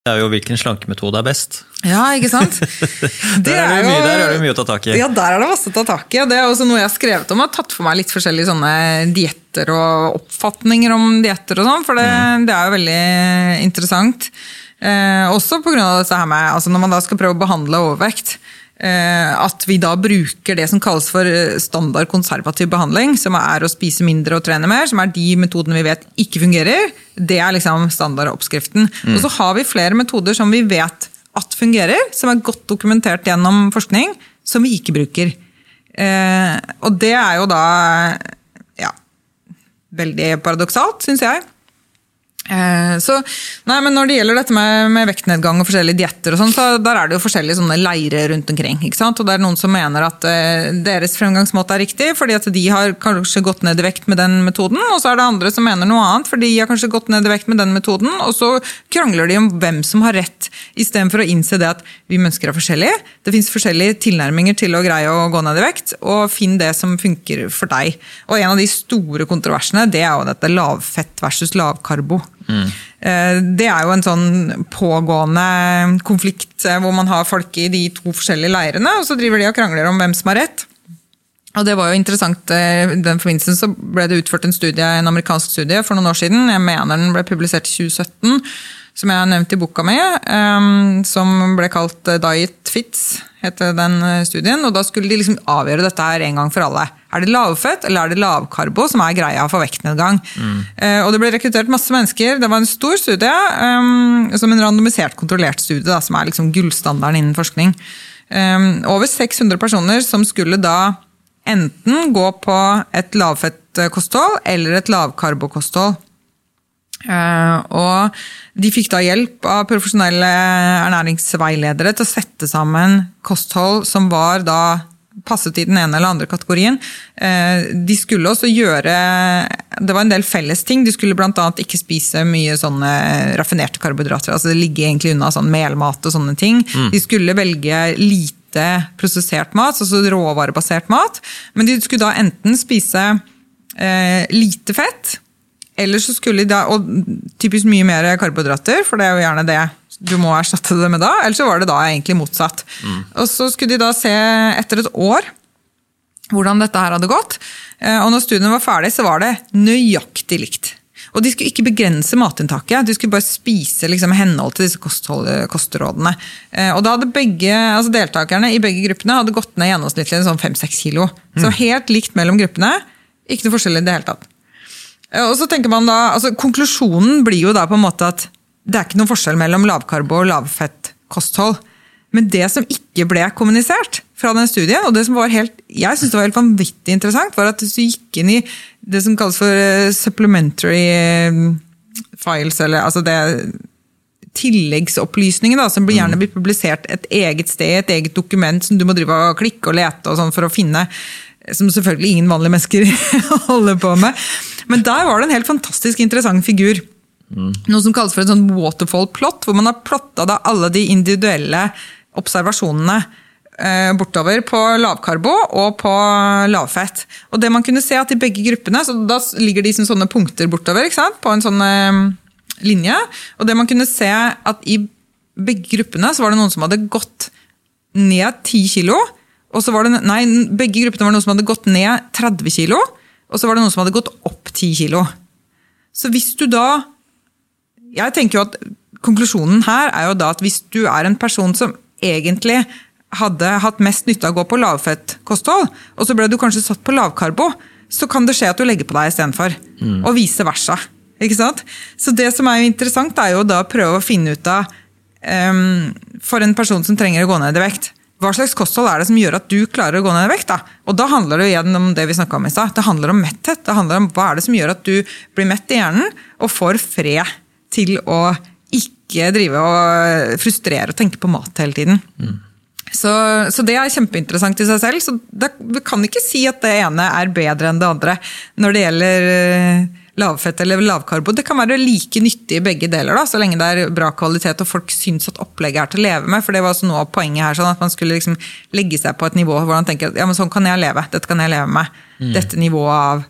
Det er jo hvilken slankemetode er best. Ja, ikke sant? der, er det mye, der er det mye å ta tak i. Ja, der er det masse å ta tak i. Det er også noe jeg har skrevet om. Jeg har tatt for meg litt forskjellige sånne dietter og oppfatninger om dietter og sånn, for det, mm. det, er jo veldig interessant. Eh, også av dette her med, altså Når man da skal prøve å behandle overvekt, at vi da bruker det som kalles for eh, standard konservativ behandling, som er å spise mindre og trene mer, som er de metodene vi vet ikke fungerer. Det er liksom standardoppskriften. Mm. Og så har vi flere metoder som vi vet at fungerer, som er godt dokumentert gjennom forskning, som vi ikke bruker. Eh, og det er jo da ja, veldig paradoksalt, syns jeg. Eh, så, nei, men Når det gjelder dette med, med vektnedgang og forskjellige dietter, sånn, så der er det jo forskjellige sånne leirer rundt omkring. ikke sant? Og det er Noen som mener at uh, deres fremgangsmåte er riktig, fordi at de har kanskje gått ned i vekt med den metoden. Og så er det andre som mener noe annet, fordi de har kanskje gått ned i vekt med den metoden. Og så krangler de om hvem som har rett, istedenfor å innse det at vi mennesker er forskjellige. Det fins forskjellige tilnærminger til å greie å gå ned i vekt, og finn det som funker for deg. Og en av de store kontroversene det er jo dette lavfett versus lavkarbo. Mm. Det er jo en sånn pågående konflikt eh, hvor man har folk i de to forskjellige leirene, og så driver de og krangler om hvem som har rett. Og det var jo interessant, eh, I den forbindelsen så ble det utført en studie, en amerikansk studie for noen år siden. Jeg mener den ble publisert i 2017 som jeg har nevnt i boka mi, som ble kalt Diet Fits, heter den studien. og Da skulle de liksom avgjøre dette her en gang for alle. Er det lavfett eller er det lavkarbo som er greia for vektnedgang? Mm. Uh, og Det ble rekruttert masse mennesker. Det var en stor studie, um, som en randomisert, kontrollert studie, da, som er liksom gullstandarden innen forskning. Um, over 600 personer som skulle da enten gå på et lavfettkosthold eller et lavkarbokosthold. Uh, og de fikk da hjelp av profesjonelle ernæringsveiledere til å sette sammen kosthold som var da passet i den ene eller andre kategorien. Uh, de skulle også gjøre Det var en del felles ting. De skulle bl.a. ikke spise mye sånne raffinerte karbohydrater. altså det ligger egentlig unna sånn melmat og sånne ting. Mm. De skulle velge lite prosessert mat, altså råvarebasert mat. Men de skulle da enten spise uh, lite fett eller så skulle de da, og typisk mye mer karbohydrater, for det er jo gjerne det du må erstatte det med da. Eller så var det da egentlig motsatt. Mm. Og så skulle de da se etter et år hvordan dette her hadde gått. Eh, og når studien var ferdig, så var det nøyaktig likt. Og de skulle ikke begrense matinntaket, de skulle bare spise liksom, henhold til disse kostrådene. Eh, og da hadde begge, altså Deltakerne i begge gruppene hadde gått ned gjennomsnittlig sånn 5-6 kilo. Mm. Så helt likt mellom gruppene. Ikke noe forskjell i det hele tatt. Eh, og så tenker man da, altså Konklusjonen blir jo da på en måte at det er ikke noen forskjell mellom lavkarbo og lavfettkosthold. Men det som ikke ble kommunisert fra den studien, og det som var helt, jeg synes det var helt vanvittig interessant, var at hvis du gikk inn i det som kalles for eh, supplementary eh, files, eller altså det tilleggsopplysningene som gjerne mm. blir publisert et eget sted, et eget dokument som du må drive og klikke og lete og sånn for å finne som selvfølgelig ingen vanlige mennesker holder på med. Men der var det en helt fantastisk interessant figur. Mm. Noe som kalles for en sånn waterfall plot, hvor man har plotta alle de individuelle observasjonene eh, bortover på lavkarbo og på lavfett. Og det man kunne se at i begge gruppene, så Da ligger de som sånne punkter bortover på en sånn eh, linje. Og det man kunne se at i begge gruppene så var det noen som hadde gått ned 10 kilo og så var det, nei, Begge gruppene var noen som hadde gått ned 30 kilo, og så var det noen som hadde gått opp 10 kilo. Så hvis du da Jeg tenker jo at Konklusjonen her er jo da at hvis du er en person som egentlig hadde hatt mest nytte av å gå på lavfettkosthold, og så ble du kanskje satt på lavkarbo, så kan det skje at du legger på deg istedenfor. Mm. Og vice versa. Ikke sant? Så det som er jo interessant, er jo da å prøve å finne ut av um, For en person som trenger å gå ned i vekt, hva slags kosthold er det som gjør at du klarer å gå ned i vekt? da? Og da handler det igjen om det vi om i stad. Det handler om metthet. Det handler om hva er det som gjør at du blir mett i hjernen og får fred til å ikke drive og frustrere og tenke på mat hele tiden. Mm. Så, så, det er kjempeinteressant i seg selv. Så det, vi kan ikke si at det ene er bedre enn det andre når det gjelder lavfett eller lavkarbo. Det kan være like nyttig i begge deler, da, så lenge det er bra kvalitet og folk syns at opplegget er til å leve med. For det var også noe av poenget her, sånn at man skulle liksom legge seg på et nivå hvor man tenker at ja, men sånn kan jeg leve, dette kan jeg leve med. Mm. Dette nivået av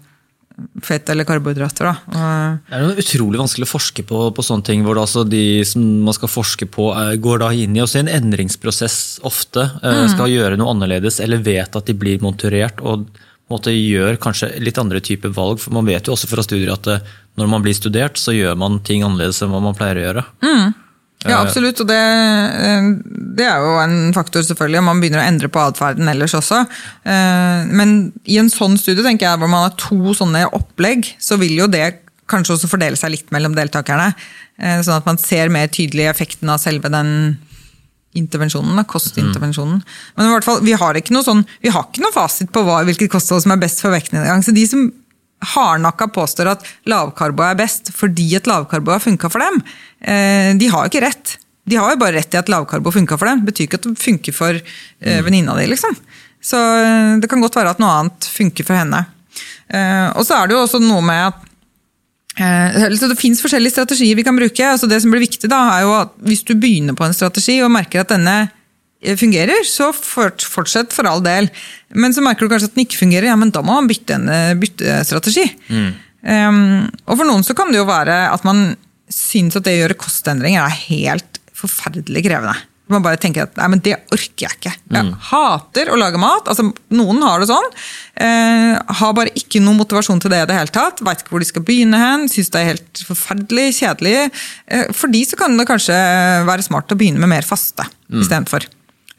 fett eller karbohydrater. Da. Det er noe utrolig vanskelig å forske på, på sånne ting, hvor altså de som man skal forske på, er, går da inn i også en endringsprosess ofte. Mm. Skal gjøre noe annerledes, eller vet at de blir monturert. og måte gjør kanskje litt andre typer valg. For man vet jo også fra studier at eh, når man blir studert, så gjør man ting annerledes enn hva man pleier å gjøre. Ja, absolutt. Og det, eh, det er jo en faktor, selvfølgelig, om man begynner å endre på atferden ellers også. Eh, Men i en sånn studie, tenker jeg, hvor man har to sånne opplegg, så vil jo det kanskje også fordele seg litt mellom deltakerne. eh, Sånn at man ser mer tydelig effekten av selve den intervensjonen, da, kostintervensjonen. Men i hvert fall, vi har ikke noe, sånn, vi har ikke noe fasit på hva, hvilket kosthold som er best for vektnedgang. Så de som hardnakka påstår at lavkarbo er best fordi et lavkarbo har funka for dem, eh, de har jo ikke rett. De har jo bare rett i at lavkarbo funka for dem. Det betyr ikke at det funker for eh, venninna di. Liksom. Så eh, det kan godt være at noe annet funker for henne. Og så er det jo også noe med at Det finnes forskjellige strategier vi kan bruke. altså Det som blir viktig da, er jo at Hvis du begynner på en strategi og merker at denne fungerer, så fortsett for all del. Men så merker du kanskje at den ikke fungerer, ja, men da må man bytte, en, eh, bytte strategi. Um, og for noen så kan det jo være at man syns at det å gjøre kostendringer er helt forferdelig krevende. Man bare tenker at nei, men det orker jeg ikke. Jeg hater å lage mat. altså Noen har det sånn. Eh, har bare ikke noe motivasjon til det i det hele tatt. Veit ikke hvor de skal begynne hen. Syns det er helt forferdelig kjedelig. Eh, for de så kan det kanskje være smart å begynne med mer faste Mm. istedenfor.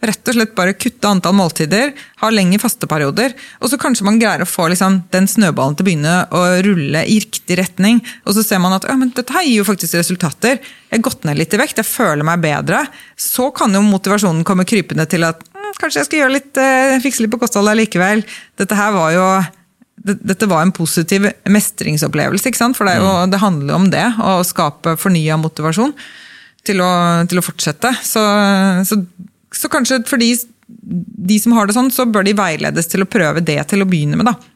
Rett og slett bare kutte antall måltider, ha lengre fasteperioder, og så kanskje man greier å få liksom, den snøballen til å begynne å rulle i riktig retning. Og så ser man at ja, men dette her gir jo faktisk resultater. Jeg har gått ned litt i vekt, jeg føler meg bedre. Så kan jo motivasjonen komme krypende til at mm, kanskje jeg skal litt, eh, fikse litt på kostholdet likevel. Dette her var jo dette var en positiv mestringsopplevelse, ikke sant? for det, jo, det handler om det. Å skape fornya motivasjon til å, til å fortsette. Så, så, så kanskje for de, som har det sånn, så bør de veiledes til å prøve det til å begynne med. da.